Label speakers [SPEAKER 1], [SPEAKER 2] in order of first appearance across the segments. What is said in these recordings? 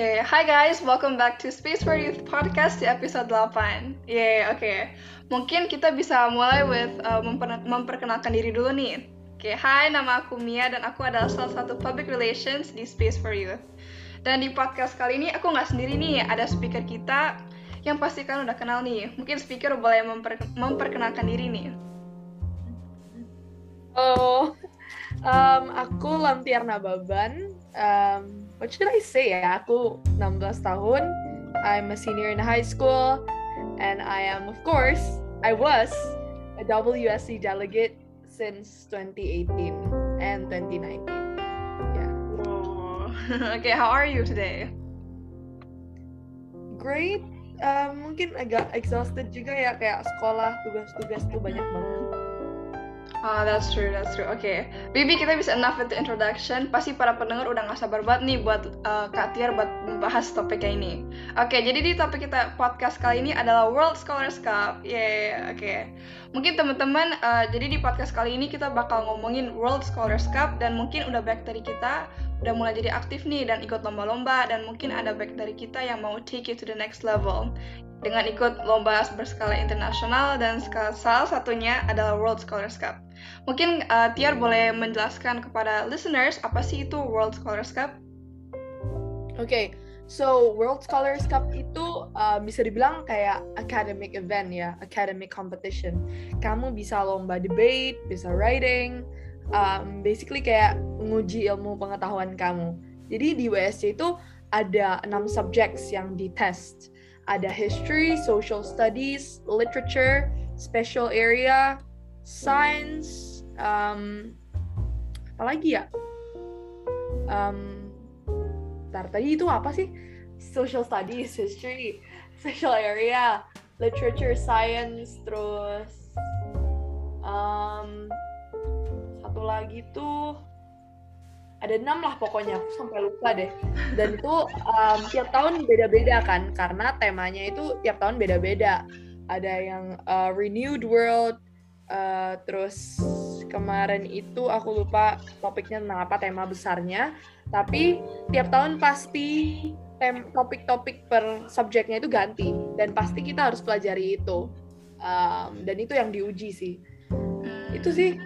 [SPEAKER 1] Okay. hi guys, welcome back to Space for Youth Podcast di episode 8. Yeay, oke. Okay. Mungkin kita bisa mulai with uh, memper memperkenalkan diri dulu nih. Oke, okay, hi, nama aku Mia dan aku adalah salah satu public relations di Space for Youth. Dan di podcast kali ini aku nggak sendiri nih, ada speaker kita yang pasti kan udah kenal nih. Mungkin speaker boleh memper memperkenalkan diri nih.
[SPEAKER 2] Oh, um, aku Lantiarna Baban. Um, what should I say ya? Aku 16 tahun. I'm a senior in high school, and I am, of course, I was a WSC delegate since 2018 and 2019. Yeah.
[SPEAKER 1] okay, how are you today?
[SPEAKER 2] Great. Uh, mungkin agak exhausted juga ya kayak sekolah tugas-tugas tuh banyak banget.
[SPEAKER 1] Ah, oh, that's true, that's true. Oke, okay. Bibi kita bisa enough with the introduction. Pasti para pendengar udah gak sabar banget nih buat uh, Kak Tiar buat membahas topiknya ini. Oke, okay, jadi di topik kita podcast kali ini adalah World Scholars Cup. Yeah, oke. Okay. Mungkin teman-teman, uh, jadi di podcast kali ini kita bakal ngomongin World Scholars Cup dan mungkin udah banyak dari kita udah mulai jadi aktif nih dan ikut lomba-lomba dan mungkin ada baik dari kita yang mau take it to the next level dengan ikut lomba berskala internasional dan salah satunya adalah World Scholars Cup. Mungkin uh, Tiar boleh menjelaskan kepada listeners apa sih itu World Scholars Cup?
[SPEAKER 2] Oke, okay, so World Scholars Cup itu uh, bisa dibilang kayak academic event ya, academic competition. Kamu bisa lomba debate, bisa writing, um, basically kayak menguji ilmu pengetahuan kamu. Jadi di WSC itu ada enam subjects yang ditest. Ada history, social studies, literature, special area, science, um, apa lagi ya? Um, tar, tadi itu apa sih? Social studies, history, special area, literature, science, terus um, satu lagi tuh ada enam lah pokoknya aku sampai lupa deh dan itu um, tiap tahun beda-beda kan karena temanya itu tiap tahun beda-beda ada yang uh, renewed world uh, terus kemarin itu aku lupa topiknya tentang apa tema besarnya. Tapi tiap tahun pasti tem topik-topik per subjeknya itu ganti. Dan pasti kita harus pelajari itu. Um, dan itu yang diuji sih. Itu sih.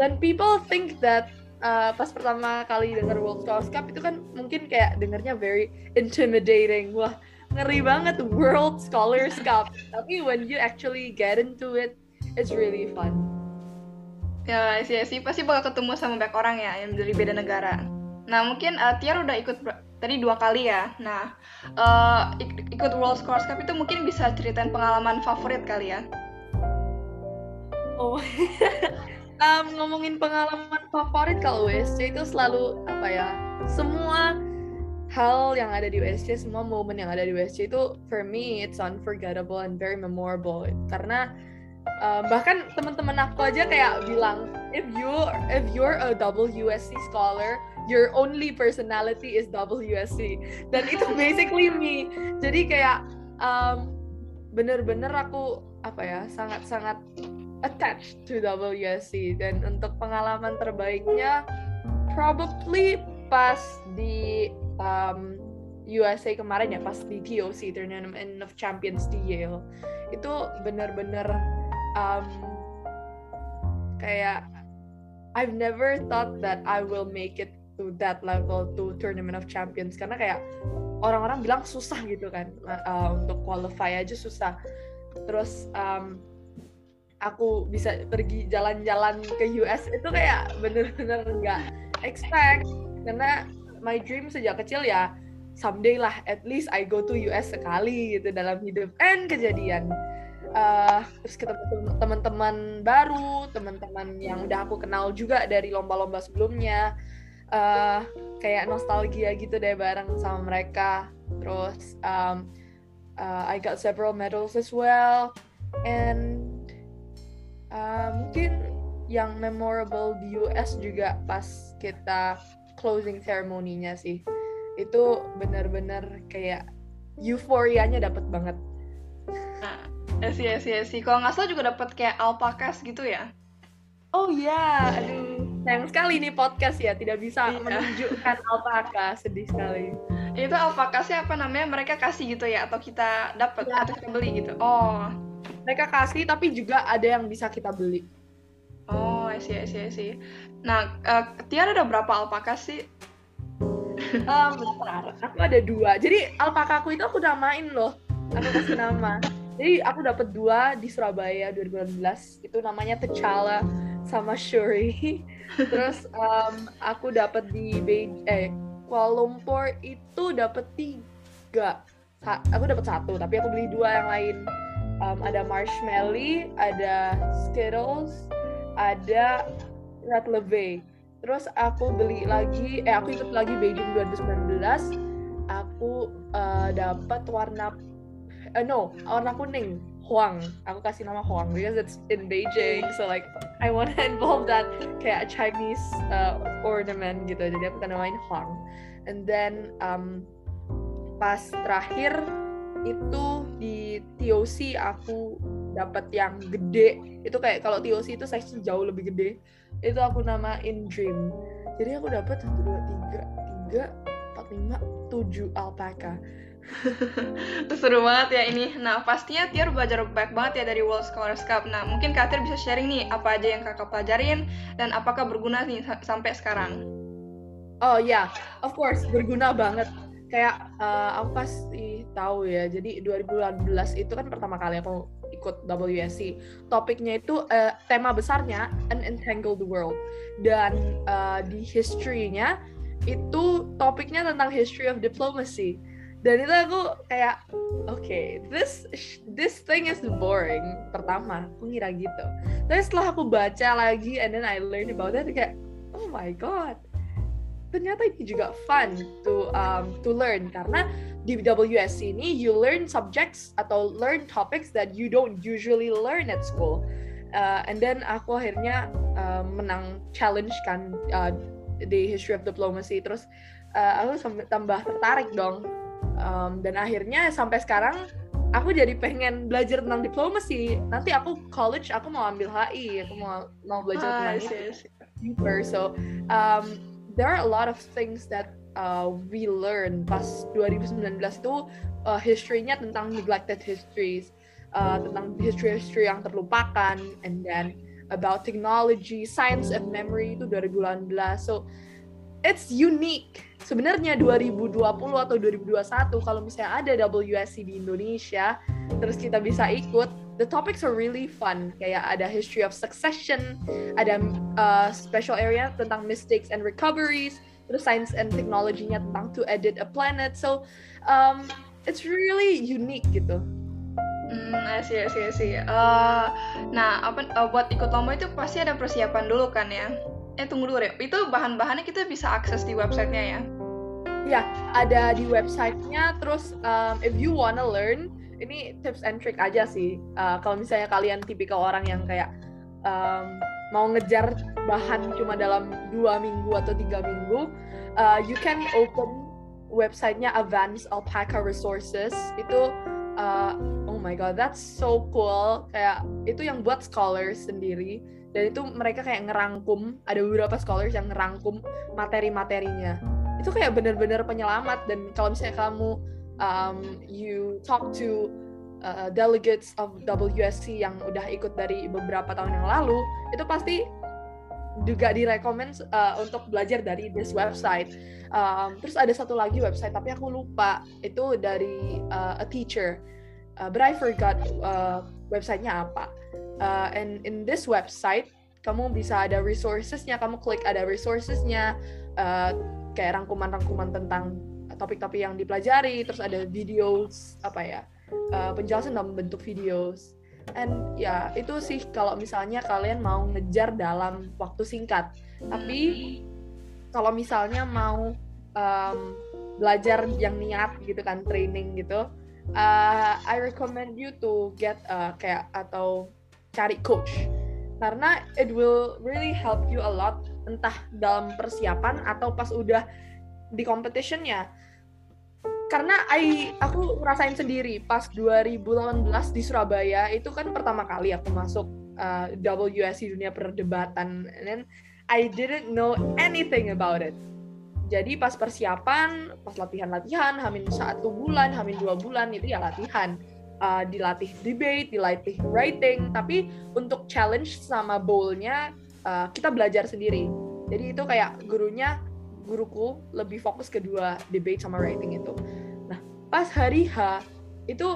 [SPEAKER 2] Dan people think that uh, pas pertama kali denger World Scholars Cup itu kan mungkin kayak dengernya very intimidating. Wah ngeri banget World Scholars Cup. Tapi when you actually get into it it's really fun.
[SPEAKER 1] Ya sih sih. Pasti bakal ketemu sama banyak orang ya yang dari beda negara. Nah mungkin uh, Tiar udah ikut tadi dua kali ya. Nah uh, ikut World Scholars Cup itu mungkin bisa ceritain pengalaman favorit kali ya?
[SPEAKER 2] Oh um, ngomongin pengalaman favorit kalau USC itu selalu apa ya semua hal yang ada di USC semua momen yang ada di USC itu for me it's unforgettable and very memorable. Karena um, bahkan teman-teman aku aja kayak bilang if you if you're a WSC scholar your only personality is WSC dan itu basically me. Jadi kayak um, bener-bener aku apa ya sangat-sangat attached to WSC dan untuk pengalaman terbaiknya probably pas di um, USA kemarin ya pas di TOC Tournament of Champions di Yale. Itu bener-bener um, kayak I've never thought that I will make it to that level to Tournament of Champions. Karena kayak orang-orang bilang susah gitu kan uh, untuk qualify aja susah. Terus um, aku bisa pergi jalan-jalan ke US itu kayak bener-bener nggak expect. Karena my dream sejak kecil ya someday lah at least I go to US sekali gitu dalam hidup. And kejadian uh, terus ketemu teman-teman baru teman-teman yang udah aku kenal juga dari lomba-lomba sebelumnya. Uh, kayak nostalgia gitu deh bareng sama mereka. Terus um, uh, I got several medals as well. And uh, mungkin yang memorable di US juga pas kita closing ceremony-nya sih. Itu benar-benar kayak euforianya dapat banget.
[SPEAKER 1] Nah, sih sih sih. Kalau nggak salah juga dapat kayak alpakas gitu ya?
[SPEAKER 2] Oh iya, yeah. aduh sayang sekali nih podcast ya tidak bisa
[SPEAKER 1] Iya.
[SPEAKER 2] menunjukkan alpaka sedih sekali
[SPEAKER 1] Itu apakah sih apa namanya mereka kasih gitu ya atau kita dapat
[SPEAKER 2] Ya.
[SPEAKER 1] atau kita beli gitu? Oh.
[SPEAKER 2] mereka kasih tapi juga ada yang bisa kita beli
[SPEAKER 1] Oh, I see, I see, I see. Nah, eh, Tiar ada berapa alpaka sih?
[SPEAKER 2] um, bentar aku ada dua jadi alpaka aku itu aku namain loh aku kasih nama jadi aku dapat dua di Surabaya 2018 itu namanya T'Challa sama Shuri. Terus um, aku dapat di Beijing eh Kuala Lumpur itu dapat tiga. Sa- aku dapat satu tapi aku beli dua yang lain. Um, ada marshmallow ada Skittles ada Red Leve terus aku beli lagi eh aku ikut lagi Beijing 2019 aku uh, dapat warna eh no warna kuning. Huang. Aku kasih nama Huang because it's in Beijing so like I want to involve that kayak Chinese uh, ornament gitu. Jadi aku kan namain Huang. And then um, pas terakhir itu di TOC aku dapat yang gede. Itu kayak kalau TOC itu size jauh lebih gede. Itu aku namain Dream. Jadi aku dapat satu dua tiga tiga empat lima tujuh alpaka
[SPEAKER 1] seru banget ya ini. Nah, pastinya Tiar belajar banyak banget ya dari World Scholars Cup. Nah, mungkin Kak Tiar bisa sharing nih apa aja yang kakak pelajarin dan apakah berguna nih sa- sampai sekarang.
[SPEAKER 2] Oh ya, of course berguna banget. Kayak uh, aku pasti tahu ya. Jadi 2018 itu kan pertama kali aku ikut WSC. Topiknya itu uh, tema besarnya An Entangled World dan uh, di history-nya itu topiknya tentang history of diplomacy. Dan itu aku kayak oke, this this thing is boring. Pertama, aku ngira gitu. Tapi setelah aku baca lagi and then I learn about it kayak oh my god ternyata ini juga fun to um, to learn karena di WSC ini you learn subjects atau learn topics that you don't usually learn at school. Uh, and then aku akhirnya uh, menang challenge kan uh, di history of diplomacy terus uh, aku tambah tertarik dong Um, dan akhirnya sampai sekarang aku jadi pengen belajar tentang diplomasi nanti aku college aku mau ambil HI aku mau mau belajar
[SPEAKER 1] Ah,
[SPEAKER 2] tentang deeper. So um, there are a lot of things that uh, we learn pas 2019 itu uh, history-nya tentang neglected histories, uh, tentang history-history yang terlupakan, and then about technology, science and memory itu 2018. So it's unique. Sebenarnya 2020 atau 2021 kalau misalnya ada WSC di Indonesia, terus kita bisa ikut, the topics are really fun. Kayak ada history of succession, ada uh, special area tentang mistakes and recoveries, terus science and technology-nya tentang to edit a planet. So um, it's really unique gitu.
[SPEAKER 1] Hmm, I see. Eh, nah, apa eh, buat ikut lomba itu pasti ada persiapan dulu kan ya? Eh tunggu dulu deh. Itu bahan-bahannya kita bisa akses di websitenya ya?
[SPEAKER 2] Ya, ada di websitenya. Terus um, if you wanna learn, ini tips and trick aja sih. Uh, kalau misalnya kalian tipikal orang yang kayak um, mau ngejar bahan cuma dalam dua minggu atau tiga minggu, uh, you can open websitenya Advanced Alpaca Resources. Itu uh, oh my god, that's so cool. Kayak itu yang buat scholars sendiri. Dan itu mereka kayak ngerangkum, ada beberapa scholars yang ngerangkum materi-materinya. Itu kayak bener-bener penyelamat. Dan kalau misalnya kamu um, you talk to uh, delegates of WSC yang udah ikut dari beberapa tahun yang lalu itu pasti juga direkomend uh, untuk belajar dari this website. Um, terus ada satu lagi website tapi aku lupa. Itu dari uh, a teacher. Uh, but I forgot uh, websitenya apa uh, and in this website kamu bisa ada resourcesnya. Kamu klik ada resourcesnya uh, kayak rangkuman-rangkuman tentang topik-topik yang dipelajari terus ada videos apa ya uh, penjelasan dalam bentuk videos. And ya itu sih kalau misalnya kalian mau ngejar dalam waktu singkat. Tapi kalau misalnya mau um, belajar yang niat gitu kan training gitu uh, I recommend you to get uh, kayak atau cari coach karena it will really help you a lot entah dalam persiapan atau pas udah di competitionnya karena I aku ngerasain sendiri pas 2018 di Surabaya itu kan pertama kali aku masuk uh, WSC dunia perdebatan and then I didn't know anything about it. Jadi pas persiapan, pas latihan-latihan, hamin satu bulan, hamin dua bulan itu ya latihan. Uh, dilatih debate, dilatih writing, tapi untuk challenge sama bowl-nya uh, kita belajar sendiri. Jadi itu kayak gurunya, guruku lebih fokus kedua debate sama writing itu. Nah pas hari H itu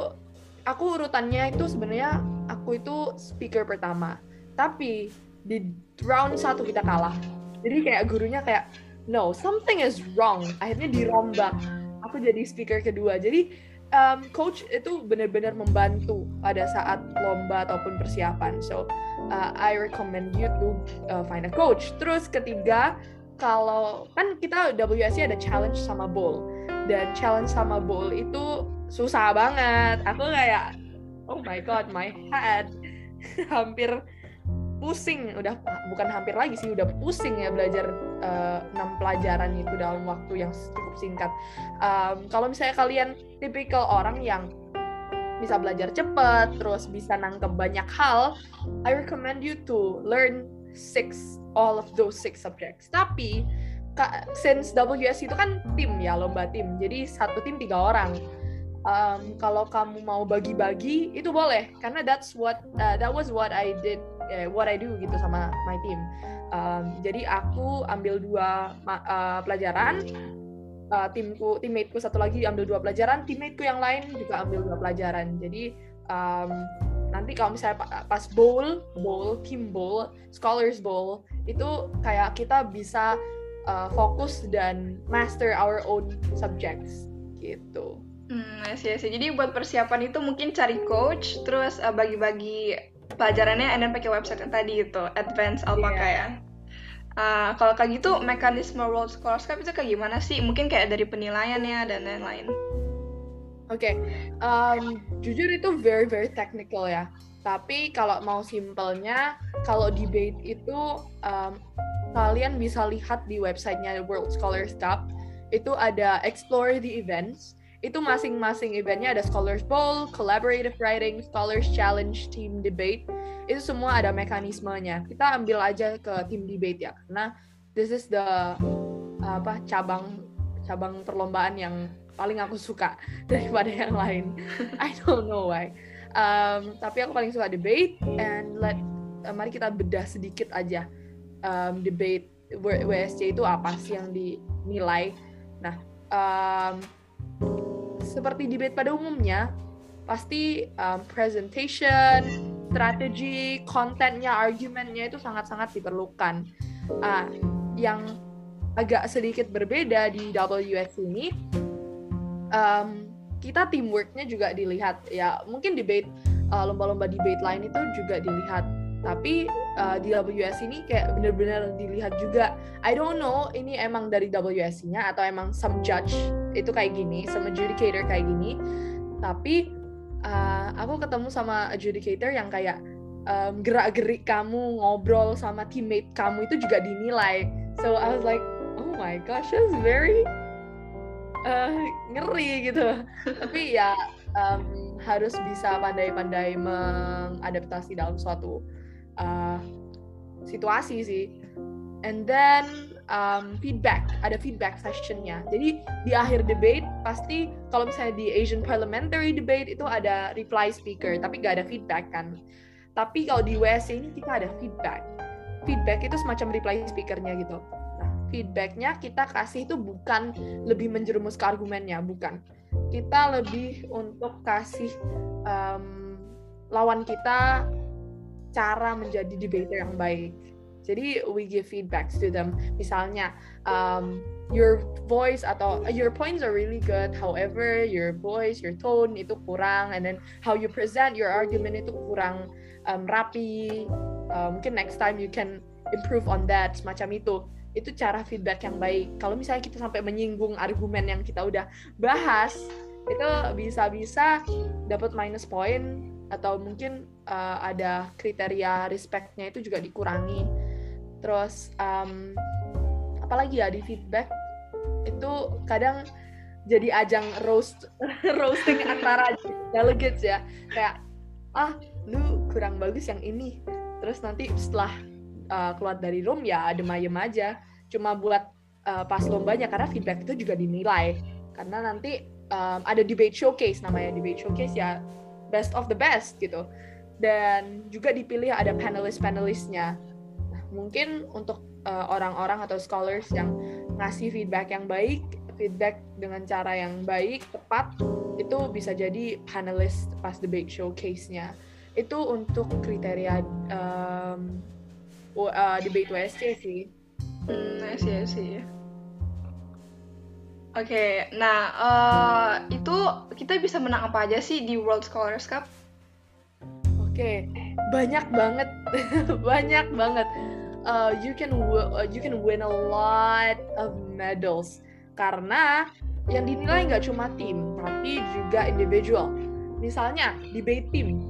[SPEAKER 2] aku urutannya itu sebenarnya aku itu speaker pertama, tapi di round satu kita kalah. Jadi kayak gurunya kayak no something is wrong akhirnya dirombak aku jadi speaker kedua jadi um, coach itu benar-benar membantu pada saat lomba ataupun persiapan. So uh, I recommend you to uh, find a coach. Terus ketiga kalau kan kita WSC ada challenge sama bowl. Dan challenge sama bowl itu susah banget. Aku kayak oh my god my head hampir pusing udah bukan hampir lagi sih udah pusing ya belajar uh, pelajaran itu dalam waktu yang cukup singkat. Um, kalau misalnya kalian tipikal orang yang bisa belajar cepat terus bisa nangkep banyak hal I recommend you to learn six all of those six subjects. Tapi since WS itu kan tim ya lomba tim jadi satu tim tiga orang. Um, kalau kamu mau bagi-bagi itu boleh karena that's what uh, that was what I did uh, what I do gitu sama my team. Um, jadi aku ambil dua uh, pelajaran uh, timku teammateku satu lagi ambil dua pelajaran teammateku yang lain juga ambil dua pelajaran. Jadi um, nanti kalau misalnya pas bowl bowl team bowl scholars bowl itu kayak kita bisa uh, fokus dan master our own subjects gitu.
[SPEAKER 1] Hmm, sih, sih. Jadi buat persiapan itu mungkin cari coach, terus uh, bagi-bagi pelajarannya, and then pakai website yang tadi itu, Advance Alpaka yeah. ya. Uh, kalau kayak gitu, mekanisme World Scholarship itu kayak gimana sih? Mungkin kayak dari penilaiannya dan lain-lain.
[SPEAKER 2] Oke, okay. um, jujur itu very very technical ya. Tapi kalau mau simpelnya, kalau debate itu um, kalian bisa lihat di websitenya World Scholars Cup. Itu ada explore the events itu masing-masing eventnya ada Scholars Bowl, Collaborative Writing, Scholars Challenge, Team Debate. Itu semua ada mekanismenya. Kita ambil aja ke team debate ya, karena this is the apa cabang cabang perlombaan yang paling aku suka daripada yang lain. I don't know why. Um, tapi aku paling suka debate and let uh, mari kita bedah sedikit aja um, debate WSC itu apa sih yang dinilai. Nah, um, seperti debate pada umumnya, pasti um, presentation, strategi, kontennya, argumennya itu sangat-sangat diperlukan. Uh, yang agak sedikit berbeda di WS ini, um, kita teamworknya juga dilihat. Ya mungkin debate uh, lomba-lomba debate lain itu juga dilihat tapi uh, di WS ini kayak bener-bener dilihat juga I don't know ini emang dari WSC-nya atau emang some judge itu kayak gini some adjudicator kayak gini. Tapi uh, aku ketemu sama adjudicator yang kayak um, gerak-gerik kamu ngobrol sama teammate kamu itu juga dinilai. So I was like oh my gosh that's very uh, ngeri gitu. Tapi ya um, harus bisa pandai-pandai mengadaptasi dalam suatu uh, situasi sih. And then um, feedback ada feedback sessionnya. Jadi di akhir debate pasti kalau misalnya di Asian parliamentary debate itu ada reply speaker tapi gak ada feedback kan. Tapi kalau di WSC ini kita ada feedback. Feedback itu semacam reply speakernya gitu. Nah feedbacknya kita kasih itu bukan lebih menjerumus ke argumennya bukan. Kita lebih untuk kasih um, lawan kita cara menjadi debater yang baik. Jadi we give feedbacks to them. Misalnya, um, your voice atau uh, your points are really good. However, your voice, your tone itu kurang, and then how you present your argument itu kurang um, rapi. Uh, mungkin next time you can improve on that. Semacam itu. Itu cara feedback yang baik. Kalau misalnya kita sampai menyinggung argumen yang kita udah bahas, itu bisa-bisa dapat minus point atau mungkin uh, ada kriteria respectnya itu juga dikurangi terus um, apalagi ya di feedback itu kadang jadi ajang roast roasting antara delegates ya. Kayak ah lu kurang bagus yang ini. Terus nanti setelah uh, keluar dari room ya adem ayem aja. Cuma buat uh, pas lombanya karena feedback itu juga dinilai. Karena nanti um, ada debate showcase namanya debate showcase ya best of the best gitu. Dan juga dipilih ada panelis-panelisnya nah, mungkin untuk uh, orang-orang atau scholars yang ngasih feedback yang baik feedback dengan cara yang baik tepat itu bisa jadi panelis pas debate showcase-nya itu untuk kriteria um, uh, debate WSC sih
[SPEAKER 1] hmm I see, I see. Oke, okay, nah uh, itu kita bisa menang apa aja sih di World Scholars Cup?
[SPEAKER 2] Oke, okay, banyak banget, banyak banget. Uh, you can uh, you can win a lot of medals. Karena yang dinilai nggak cuma tim tapi juga individual. Misalnya debate team,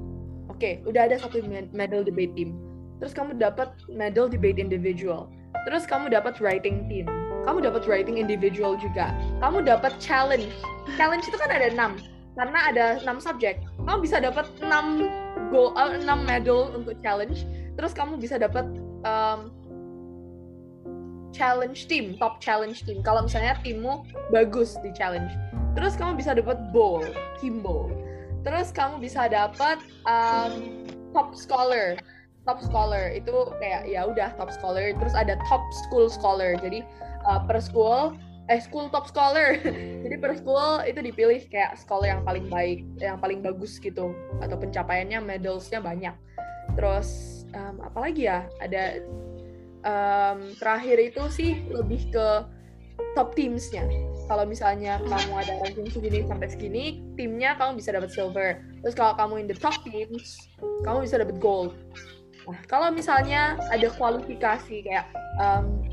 [SPEAKER 2] oke, okay, udah ada satu medal debate team, terus kamu dapat medal debate individual, terus kamu dapat writing team. Kamu dapat writing individual juga. Kamu dapat challenge. Challenge itu kan ada enam. Karena ada enam subjek. Kamu bisa dapat enam go uh, medal untuk challenge. Terus kamu bisa dapat um, challenge team top challenge team. Kalau misalnya timmu bagus di challenge terus kamu bisa dapat bowl team bowl. Terus kamu bisa dapat um, top scholar. Top scholar itu kayak ya udah top scholar. Terus ada top school scholar. Jadi uh, per school eh school top scholar. Jadi per school itu dipilih kayak scholar yang paling baik yang paling bagus gitu. Atau pencapaiannya medalsnya banyak um, apalagi ya ada um, terakhir itu sih lebih ke top teamsnya. Kalau misalnya kamu ada ranking segini sampai segini timnya kamu bisa dapat silver. Terus kalau kamu in the top teams kamu bisa dapat gold. Nah kalau misalnya ada kualifikasi kayak um,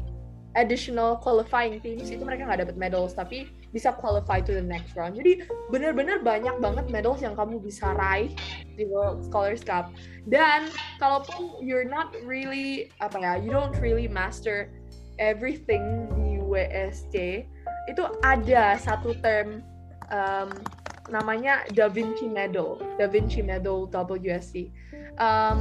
[SPEAKER 2] additional qualifying teams itu mereka nggak dapat medals. Tapi bisa qualify to the next round. Jadi benar-benar banyak banget medals yang kamu bisa raih di World Scholars Cup. Dan kalaupun you're not really apa ya, you don't really master everything di WSC, itu ada satu term um, namanya Da Vinci Medal, Da Vinci Medal WSC. Um,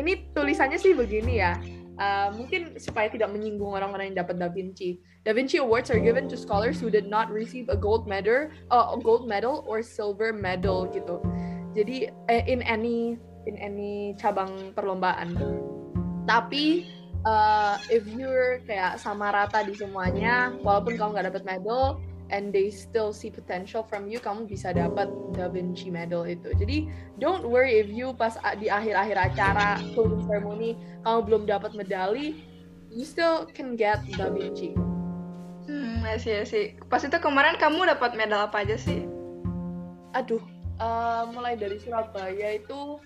[SPEAKER 2] ini tulisannya sih begini ya Uh, mungkin supaya tidak menyinggung orang-orang yang dapat Da Vinci. Da Vinci Awards are given to scholars who did not receive a gold medal, uh, a gold medal or silver medal gitu. Jadi eh, in any in any cabang perlombaan. Tapi uh, if you're kayak sama rata di semuanya, walaupun kamu nggak dapat medal, and they still see potential from you, kamu bisa dapat Da Vinci Medal itu. Jadi don't worry if you pas di akhir-akhir acara closing ceremony kamu belum dapat medali, you still can get Da Vinci.
[SPEAKER 1] Hmm, sih. Pas itu kemarin kamu dapat medal apa aja sih?
[SPEAKER 2] Aduh, uh, mulai dari Surabaya itu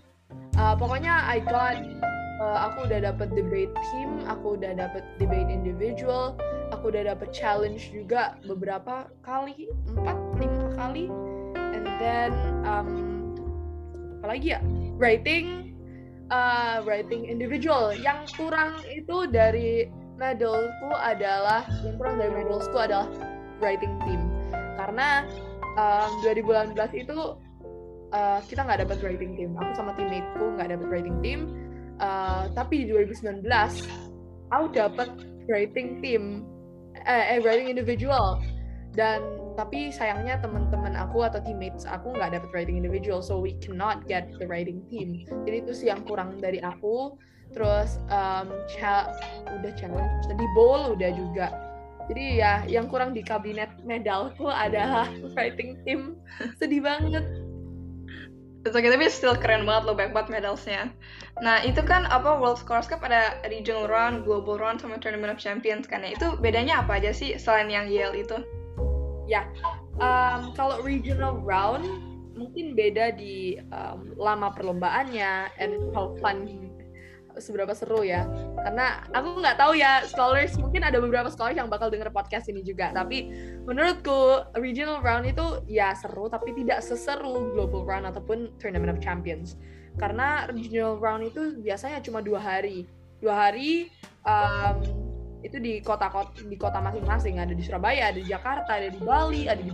[SPEAKER 2] uh, pokoknya I got uh, aku udah dapat debate team, aku udah dapat debate individual, aku udah dapet challenge juga beberapa kali empat lima kali and then um, apalagi ya writing uh, writing individual yang kurang itu dari medalku adalah yang kurang dari medalku adalah writing team. Karena um, 2018 itu uh, kita nggak dapat writing team. Aku sama teammateku nggak dapat writing team. Uh, tapi di 2019 aku dapat writing team eh, eh writing individual. Dan tapi sayangnya teman-teman aku atau teammates aku nggak dapet writing individual so we cannot get the writing team. Jadi itu sih yang kurang dari aku terus um, cha udah challenge di bowl udah juga jadi ya yang kurang di kabinet medalku adalah writing team sedih banget
[SPEAKER 1] It's okay, tapi still keren banget loh banyak banget medalsnya. Nah itu kan apa World Scholars Cup ada regional round, global round, sama tournament of champions kan ya. Itu bedanya apa aja sih selain yang Yale itu?
[SPEAKER 2] Ya, um, kalau regional round mungkin beda di um, lama perlombaannya and how fun seberapa seru ya. Karena aku nggak tahu ya scholars mungkin ada beberapa scholars yang bakal denger podcast ini juga. Tapi menurutku regional round itu ya seru tapi tidak seseru global round ataupun tournament of champions. Karena regional round itu biasanya cuma dua hari. Dua hari um, itu di kota-kota di kota masing-masing. Ada di Surabaya ada di Jakarta ada di Bali ada di,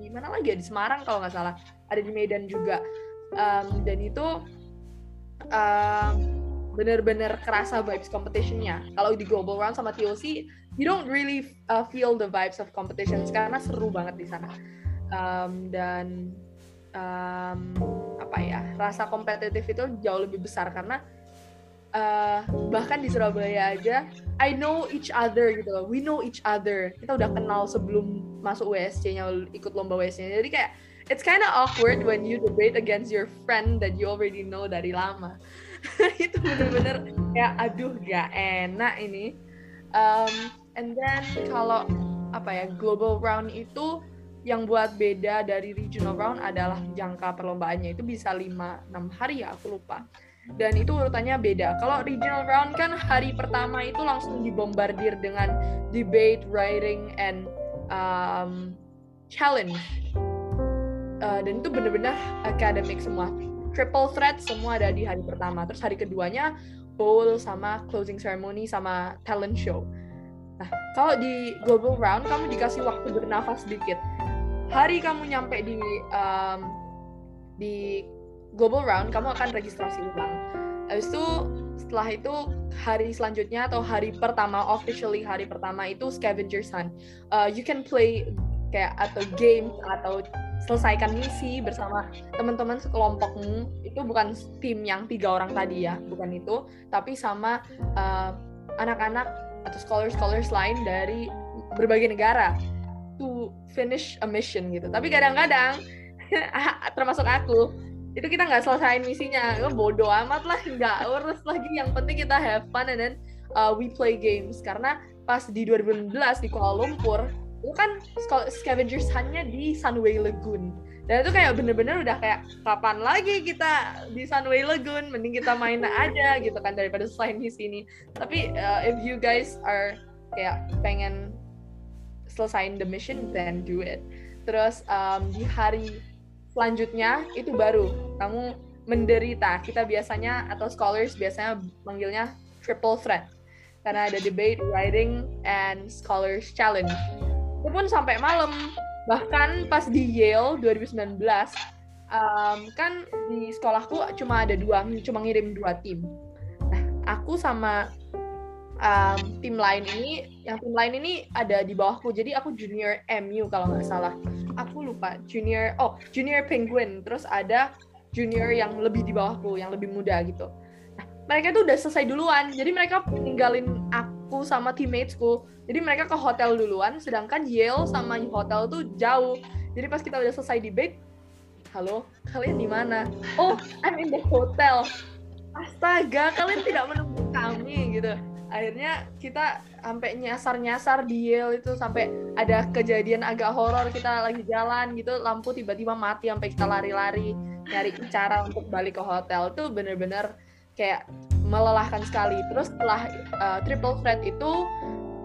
[SPEAKER 2] di mana lagi? Ya di Semarang kalau nggak salah. Ada di Medan juga. Um, dan itu um, bener-bener kerasa vibes competitionnya. Kalau di global round sama TOC you don't really uh, feel the vibes of competitions karena seru banget di sana. Um, dan um, apa ya rasa kompetitif itu jauh lebih besar karena uh, bahkan di Surabaya aja I know each other gitu loh. We know each other. Kita udah kenal sebelum masuk WSC-nya ikut lomba WSC-nya jadi kayak it's kind of awkward when you debate against your friend that you already know dari lama itu bener-bener kayak aduh gak enak ini um, and then kalau apa ya global round itu yang buat beda dari regional round adalah jangka perlombaannya itu bisa 5-6 hari ya aku lupa dan itu urutannya beda. Kalau regional round kan hari pertama itu langsung dibombardir dengan debate, writing, and um, challenge. Uh, dan itu benar-benar academic semua. Triple threat semua ada di hari pertama. Terus hari keduanya bowl sama closing ceremony sama talent show. Nah, kalau di global round kamu dikasih waktu bernafas sedikit. Hari kamu nyampe di um, di global round kamu akan registrasi ulang. Habis itu setelah itu hari selanjutnya atau hari pertama officially hari pertama itu scavengers hunt. Uh, you can play kayak atau game atau selesaikan misi bersama teman-teman sekelompokmu. Itu bukan tim yang tiga orang tadi ya bukan itu. Tapi sama uh, anak-anak atau scholars-scholars lain dari berbagai negara to finish a mission gitu. Tapi kadang-kadang termasuk aku itu kita nggak selesaiin misinya. Lo bodoh amat lah nggak urus lagi. Yang penting kita have fun and then uh, we play games. Karena pas di 2016 di Kuala Lumpur itu kan scavengers hanya di Sunway Lagoon. Dan itu kayak bener-bener udah kayak kapan lagi kita di Sunway Lagoon? Mending kita main aja gitu kan daripada selain misi ini tapi uh, if you guys are kayak pengen selesain the mission then do it. Terus um, di hari selanjutnya itu baru. Kamu menderita. Kita biasanya atau scholars biasanya manggilnya triple threat. Karena ada debate, writing, and scholars challenge. Pun sampai malam. Bahkan pas di Yale 2019, um, kan di sekolahku cuma ada dua, cuma ngirim dua tim. Nah, aku sama um, tim lain ini, yang tim lain ini ada di bawahku. Jadi aku junior MU kalau nggak salah aku lupa junior oh junior penguin terus ada junior yang lebih di bawahku yang lebih muda gitu nah mereka tuh udah selesai duluan jadi mereka ninggalin aku sama teammatesku. Jadi mereka ke hotel duluan sedangkan Yale sama hotel tuh jauh. Jadi pas kita udah selesai debate halo kalian di mana? Oh I'm in the hotel. Astaga kalian tidak menunggu kami gitu. Akhirnya kita sampai nyasar-nyasar di Yale itu sampai ada kejadian agak horor kita lagi jalan gitu lampu tiba-tiba mati sampai kita lari-lari nyari cara untuk balik ke hotel. Itu bener-bener kayak melelahkan sekali. Terus setelah uh, triple threat itu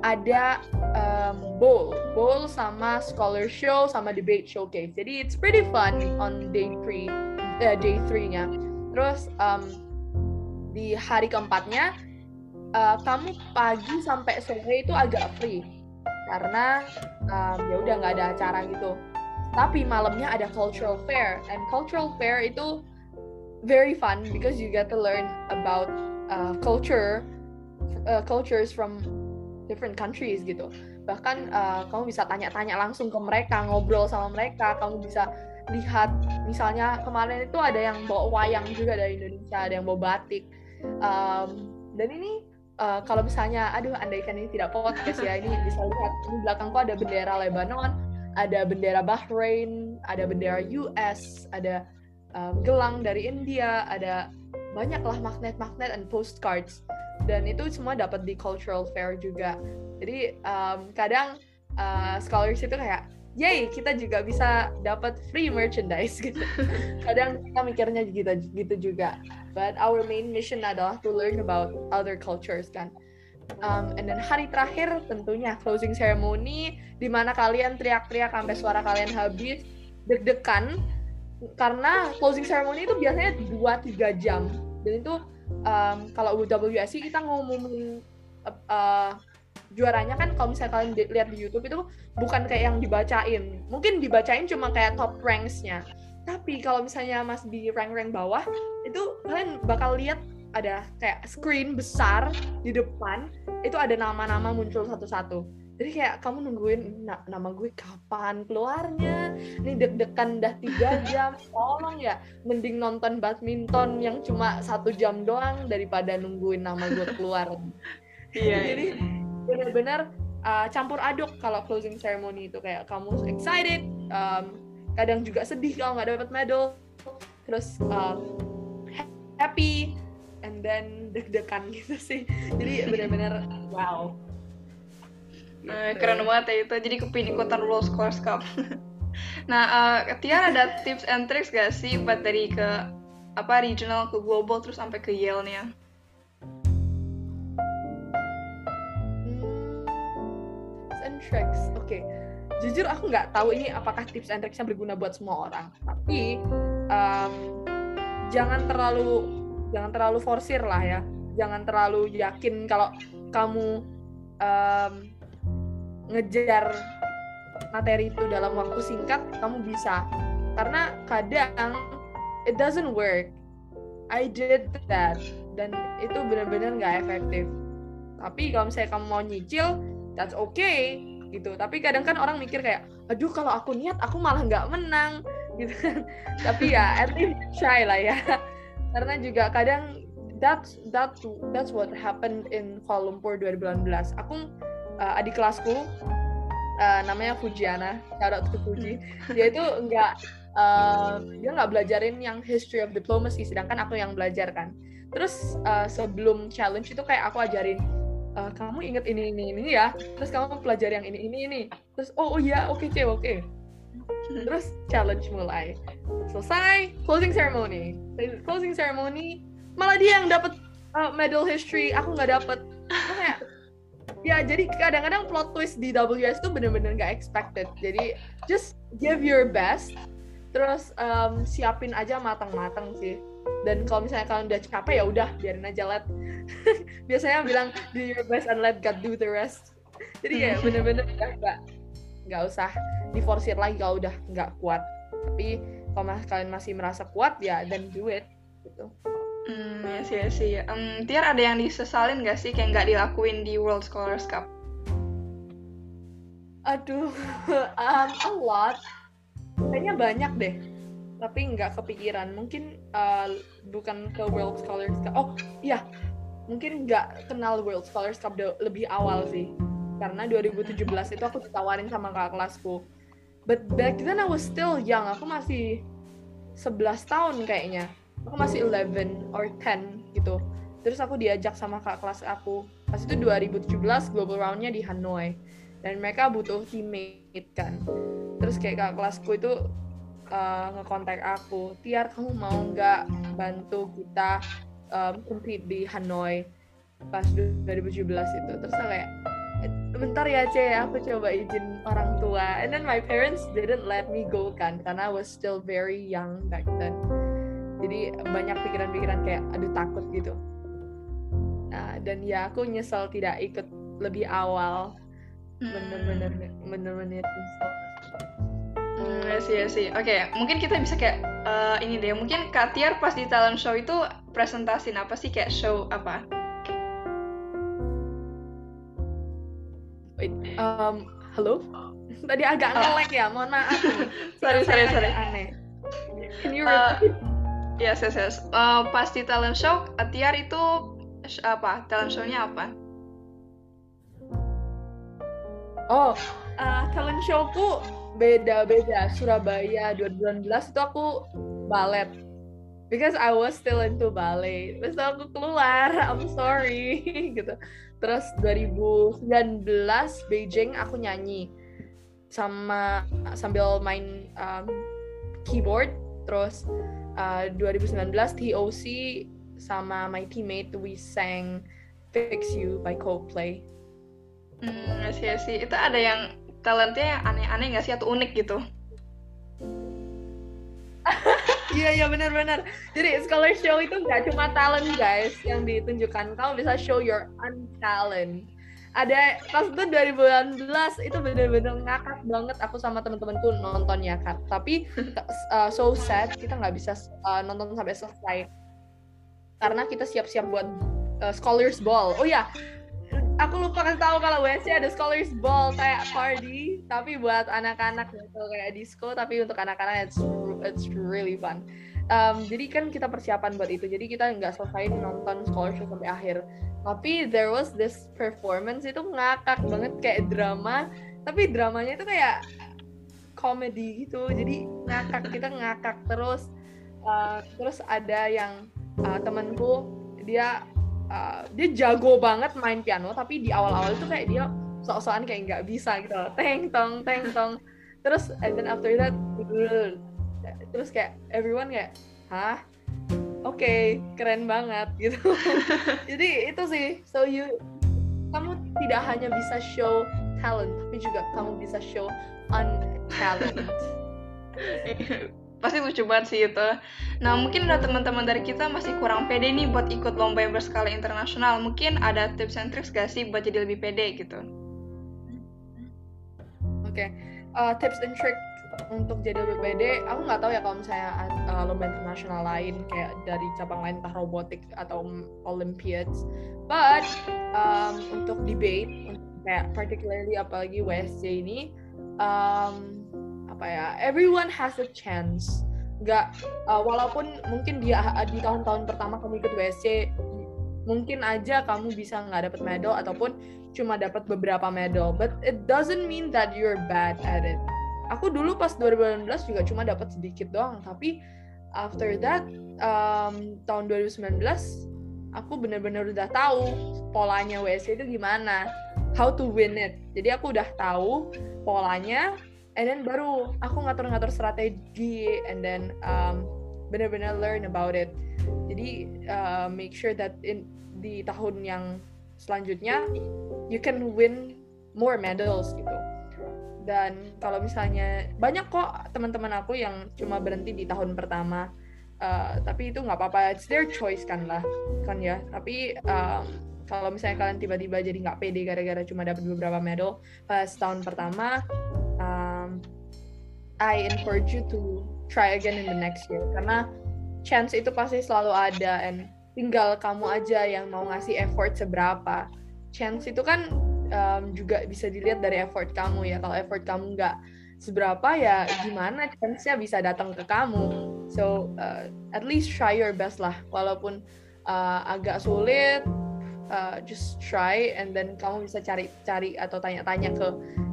[SPEAKER 2] ada um, bowl. Bowl sama scholar show sama debate showcase. Jadi it's pretty fun on day three uh, day three nya terus um, di hari keempatnya uh, kamu pagi sampai sore itu agak free. Karena um, ya udah nggak ada acara gitu. Tapi malamnya ada cultural fair. And cultural fair itu very fun because you get to learn about uh, culture uh, cultures from different countries gitu. Bahkan uh, kamu bisa tanya-tanya langsung ke mereka ngobrol sama mereka. Kamu bisa lihat misalnya kemarin itu ada yang bawa wayang juga dari Indonesia ada yang bawa batik. Um, dan ini uh, kalau misalnya aduh andaikan ini tidak podcast ya ini bisa lihat. Di belakangku ada bendera Lebanon ada bendera Bahrain ada bendera US ada um, gelang dari India ada banyaklah magnet-magnet and postcards. Dan itu semua dapat di cultural fair juga. Jadi um, kadang uh, scholars itu kayak yay kita juga bisa dapat free merchandise. Gitu. Kadang kita mikirnya gitu gitu juga. But our main mission adalah to learn about other cultures kan. Um, and then hari terakhir tentunya closing ceremony di mana kalian teriak-teriak sampai suara kalian habis deg-degan karena closing ceremony itu biasanya 2-3 jam. Dan itu um, kalau WSC kita ngomongin uh, juaranya kan kalau misalnya kalian lihat di YouTube itu bukan kayak yang dibacain. Mungkin dibacain cuma kayak top ranksnya. Tapi kalau misalnya mas di rank-rank bawah itu kalian bakal lihat ada kayak screen besar di depan itu ada nama-nama muncul satu-satu jadi kayak kamu nungguin na nama gue kapan keluarnya? Ini deg-degan udah tiga jam. Tolong ya mending nonton badminton yang cuma satu jam doang daripada nungguin nama gue keluar.
[SPEAKER 1] Iya
[SPEAKER 2] jadi benar-benar uh, campur aduk kalau closing ceremony itu. Kayak kamu excited um, kadang juga sedih kalau nggak dapat medal. Terus um, happy and then deg-degan gitu sih. Jadi benar-benar wow
[SPEAKER 1] Nah, keren banget ya itu. Jadi kepin ikutan World Scholars Cup. nah, uh, Tiar ada tips and tricks gak sih buat dari ke apa regional ke global terus sampai ke Yale-nya?
[SPEAKER 2] Hmm, tips and tricks. Oke. Okay. Jujur aku nggak tahu ini apakah tips and tricksnya berguna buat semua orang. Tapi um, jangan terlalu jangan terlalu forsir lah ya. Jangan terlalu yakin kalau kamu um, ngejar materi itu dalam waktu singkat kamu bisa. Karena kadang it doesn't work. I did that. Dan itu benar-benar nggak efektif. Tapi kalau misalnya kamu mau nyicil that's okay gitu. Tapi kadang kan orang mikir kayak aduh kalau aku niat aku malah nggak menang. Gitu kan. Tapi ya at least try lah ya. Karena juga kadang that's that's that's what happened in Kuala Lumpur 2018 aku uh, adik kelasku uh, namanya Fujiana, shout out to Fuji. Dia itu nggak uh, dia nggak belajarin yang history of diplomacy, sedangkan aku yang belajar kan. Terus uh, sebelum challenge itu kayak aku ajarin uh, kamu inget ini ini ini ya, terus kamu pelajari yang ini ini ini. Terus oh, oh ya oke okay, oke. Okay. Terus challenge mulai. Selesai closing ceremony. Closing ceremony malah dia yang dapat uh, medal history, aku nggak dapet. Kayak ya jadi kadang-kadang plot twist di WS itu bener-bener gak expected. Jadi just give your best terus um, siapin aja matang-matang sih. Dan kalau misalnya kalian udah capek ya udah biarin aja let. Biasanya bilang do your best and let God do the rest. Jadi ya bener-bener nggak nggak usah diforsir lagi kalau udah nggak kuat. Tapi kalau kalian masih merasa kuat ya then do it gitu
[SPEAKER 1] Hmm, ya sih, ya sih. Um, Tiar ada yang disesalin gak sih kayak nggak dilakuin di World Scholars Cup?
[SPEAKER 2] Aduh, um, a lot. Kayaknya banyak deh. Tapi nggak kepikiran. Mungkin uh, bukan ke World Scholars Cup. Oh, iya. Mungkin nggak kenal World Scholars Cup lebih awal sih. Karena 2017 itu aku ditawarin sama kakak kelasku. But back then I was still young. Aku masih 11 tahun kayaknya aku masih 11 or 10 gitu. Terus aku diajak sama kak kelas aku. Pas itu 2017 global roundnya di Hanoi. Dan mereka butuh teammate kan. Terus kayak kak kelasku itu uh, ngekontak aku Tiar kamu mau nggak bantu kita um, compete di Hanoi? Pas 2017 itu. Terus aku kayak bentar ya C aku coba izin orang tua. And then my parents didn't let me go kan karena I was still very young back then jadi banyak pikiran-pikiran kayak aduh takut gitu nah dan ya aku nyesel tidak ikut lebih awal bener-bener bener-bener nyesel
[SPEAKER 1] Hmm, ya sih, ya sih. Oke, okay, mungkin kita bisa kayak uh, ini deh. Mungkin Kak Tiar pas di talent show itu presentasin apa sih kayak show apa?
[SPEAKER 2] Wait, um, halo? Tadi agak oh. ngelek ya, mohon maaf.
[SPEAKER 1] sorry, sorry, sorry.
[SPEAKER 2] Aneh. Can you repeat? Uh,
[SPEAKER 1] Yes, yes, yes. Uh, pas di talent show, Tiar itu apa? Talent show-nya apa?
[SPEAKER 2] Oh, uh, talent show-ku beda-beda. Surabaya 2019 itu aku balet. Because I was still into ballet. Terus aku keluar, I'm sorry gitu. Terus 2019 Beijing aku nyanyi sama sambil main um, keyboard terus uh, 2019 TOC sama my teammate we sang Fix You by Coldplay.
[SPEAKER 1] Hmm, sih sih. Itu ada yang talentnya yang aneh-aneh nggak sih atau unik gitu?
[SPEAKER 2] Iya iya benar-benar. Jadi scholar show itu nggak cuma talent guys yang ditunjukkan. Kamu bisa show your untalent ada pas itu 2018 itu bener-bener ngakak banget aku sama temen-temenku nontonnya kan tapi uh, so sad kita nggak bisa uh, nonton sampai selesai. Karena kita siap-siap buat uh, scholars ball. Oh ya aku lupa kasih tahu kalau WSC ada scholars ball kayak party tapi buat anak-anak gitu kayak disco tapi untuk anak-anak it's it's really fun um, jadi kan kita persiapan buat itu jadi kita nggak selesai nonton scholarship sampai akhir. Tapi there was this performance itu ngakak banget kayak drama tapi dramanya itu kayak komedi gitu. Jadi ngakak kita ngakak terus. Uh, terus ada yang uh, temanku dia uh, dia jago banget main piano tapi di awal-awal itu kayak dia sok-sokan kayak nggak bisa gitu. Teng tong teng tong. Terus and then after that terus kayak everyone kayak hah oke okay, keren banget gitu jadi itu sih so you kamu tidak hanya bisa show talent tapi juga kamu bisa show untalent
[SPEAKER 1] pasti lucu banget sih itu. Nah mungkin ada teman-teman dari kita masih kurang pede nih buat ikut lomba yang berskala internasional. Mungkin ada tips and tricks gak sih buat jadi lebih pede gitu?
[SPEAKER 2] Oke, okay. uh, tips and tricks untuk jadi pede, aku nggak tahu ya kalau misalnya uh, lomba internasional lain kayak dari cabang lain entah robotik atau Olympiads. But um, untuk debate, kayak particularly apalagi WSC ini, um, apa ya everyone has a chance. Nggak uh, walaupun mungkin dia di tahun-tahun pertama kamu ikut WSC mungkin aja kamu bisa nggak dapat medal ataupun cuma dapat beberapa medal. But it doesn't mean that you're bad at it aku dulu pas 2019 juga cuma dapat sedikit doang tapi after that um, tahun 2019 aku bener-bener udah tahu polanya WSC itu gimana how to win it. Jadi aku udah tahu polanya and then baru aku ngatur-ngatur strategi and then um, benar-benar learn about it. Jadi uh, make sure that in di tahun yang selanjutnya you can win more medals gitu dan kalau misalnya banyak kok teman-teman aku yang cuma berhenti di tahun pertama. Uh, tapi itu nggak apa-apa it's their choice kan lah kan ya. Tapi um, kalau misalnya kalian tiba-tiba jadi nggak pede gara-gara cuma dapat beberapa medal pas tahun pertama I encourage you to try again in the next year. Karena chance itu pasti selalu ada and tinggal kamu aja yang mau ngasih effort seberapa. Chance itu kan um, juga bisa dilihat dari effort kamu ya. Kalau effort kamu nggak seberapa ya gimana chance-nya bisa datang ke kamu. So uh, at least try your best lah. Walaupun uh, agak sulit uh, just try and then kamu bisa cari-cari atau tanya-tanya ke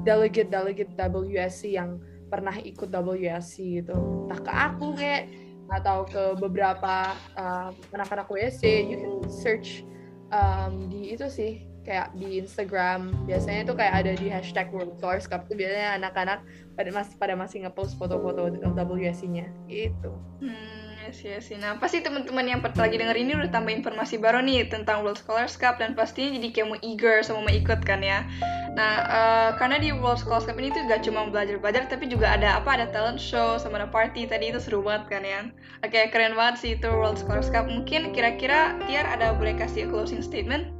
[SPEAKER 2] delegate delegate WSC yang pernah ikut WSC gitu. Entah ke aku kayak atau ke beberapa uh, anak-anak WSC you can search um, di itu sih kayak di Instagram biasanya itu kayak ada di hashtag World Scholars Cup itu biasanya anak-anak pada masih pada masih ngepost foto-foto WSC-nya gitu.
[SPEAKER 1] Hmm Iya sih, Nah, pasti teman-teman yang lagi denger ini udah tambah informasi baru nih tentang World Scholars Cup dan pastinya jadi kayak mau eager sama mau ikut kan ya. Nah, uh, karena di World Scholars Cup ini tuh gak cuma belajar-belajar, tapi juga ada apa? Ada talent show sama ada party. Tadi itu seru banget kan ya. Oke, okay, keren banget sih itu World Scholars Cup. Mungkin kira-kira Tiar ada boleh kasih closing statement?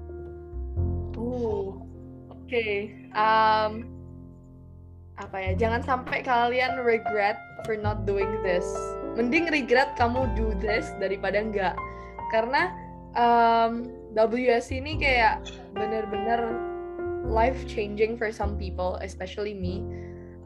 [SPEAKER 2] Oke. Okay. Um, apa ya? Jangan sampai kalian regret for not doing this mending regret kamu do this daripada enggak karena um, WS ini kayak bener-bener life changing for some people especially me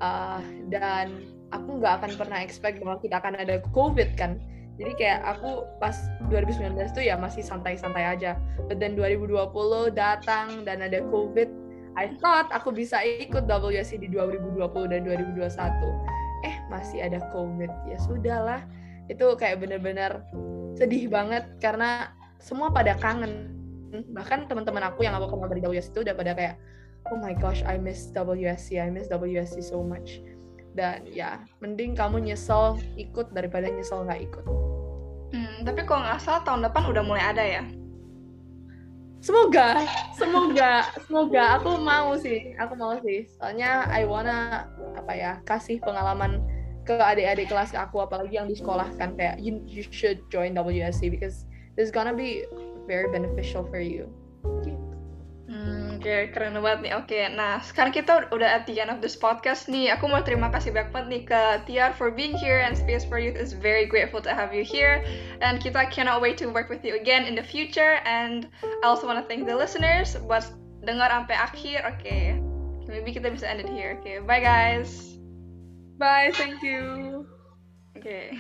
[SPEAKER 2] uh, dan aku nggak akan pernah expect bahwa kita akan ada COVID kan jadi kayak aku pas 2019 tuh ya masih santai-santai aja but then 2020 datang dan ada COVID I thought aku bisa ikut WSC di 2020 dan 2021 eh masih ada covid. Ya sudahlah. Itu kayak bener-bener sedih banget karena semua pada kangen. Bahkan teman-teman aku yang aku kenal dari WSC itu udah pada kayak oh my gosh I miss WSC I miss WSC so much. Dan ya mending kamu nyesel ikut daripada nyesel nggak ikut.
[SPEAKER 1] Hmm, tapi kalau nggak salah tahun depan udah mulai ada ya
[SPEAKER 2] semoga semoga semoga. Aku mau sih aku mau sih. Soalnya I wanna apa ya kasih pengalaman ke adik-adik kelas aku apalagi yang di sekolah kan. Kayak you, you should join WSC because this gonna be very beneficial for you
[SPEAKER 1] Oke, keren banget nih. Oke, nah sekarang kita udah at the end of this podcast nih. Aku mau terima kasih banyak banget nih ke Tiar for being here and Space for Youth is very grateful to have you here. And kita cannot wait to work with you again in the future. And I also want to thank the listeners buat dengar sampai akhir. Oke, maybe kita bisa end it here. Oke, bye guys.
[SPEAKER 2] Bye, thank you.
[SPEAKER 1] Oke.